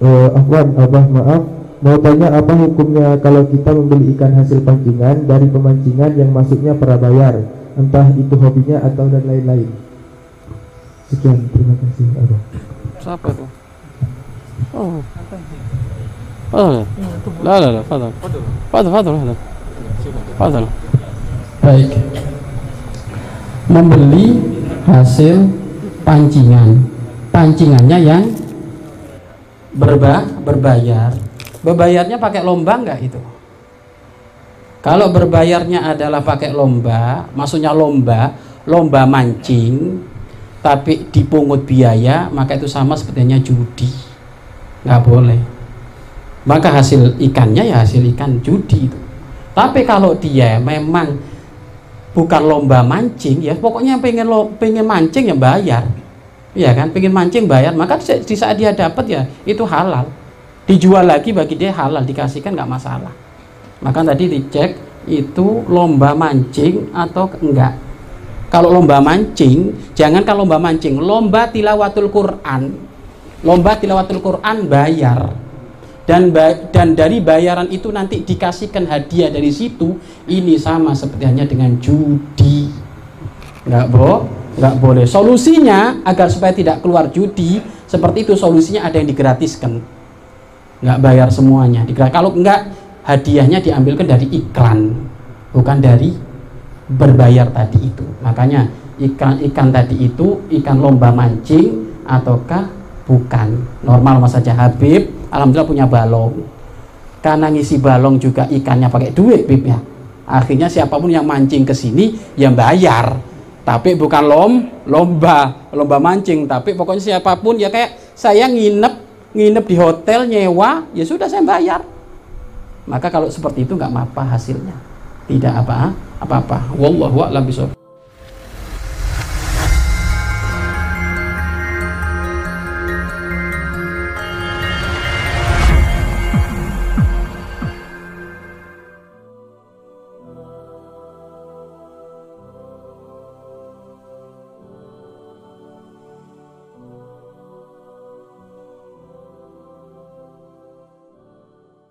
uh, Afwan, Abah maaf Mau tanya apa hukumnya kalau kita membeli ikan hasil pancingan dari pemancingan yang masuknya prabayar Entah itu hobinya atau dan lain-lain Sekian, terima kasih Abah Siapa itu? Oh. Oh. La la la, fadal. Fadal, fadal, fadal. Fadal. Baik. Membeli hasil pancingan. Pancingannya yang berba berbayar. Berbayarnya pakai lomba enggak itu? Kalau berbayarnya adalah pakai lomba, maksudnya lomba, lomba mancing, tapi dipungut biaya, maka itu sama sepertinya judi. Nggak boleh. Maka hasil ikannya ya hasil ikan judi itu. Tapi kalau dia memang bukan lomba mancing, ya pokoknya pengen lo, pengen mancing ya bayar. Iya kan, pengen mancing bayar, maka di saat dia dapat ya itu halal. Dijual lagi bagi dia halal, dikasihkan nggak masalah. Maka tadi dicek itu lomba mancing atau enggak. Kalau lomba mancing, jangan kalau lomba mancing, lomba tilawatul Quran. Lomba tilawatul Quran bayar. Dan dan dari bayaran itu nanti dikasihkan hadiah dari situ, ini sama seperti hanya dengan judi. Enggak, Bro? Enggak boleh. Solusinya agar supaya tidak keluar judi, seperti itu solusinya ada yang digratiskan. Enggak bayar semuanya. Kalau enggak hadiahnya diambilkan dari iklan, bukan dari berbayar tadi itu. Makanya ikan ikan tadi itu ikan lomba mancing ataukah bukan? Normal mas saja Habib, alhamdulillah punya balong. Karena ngisi balong juga ikannya pakai duit, Bib ya. Akhirnya siapa pun yang mancing ke sini yang bayar. Tapi bukan lom, lomba, lomba mancing, tapi pokoknya siapa pun ya kayak saya nginep, nginep di hotel nyewa, ya sudah saya bayar. Maka kalau seperti itu nggak apa hasilnya. Tidak apa apa-apa. Wallahu a'lam bishawab.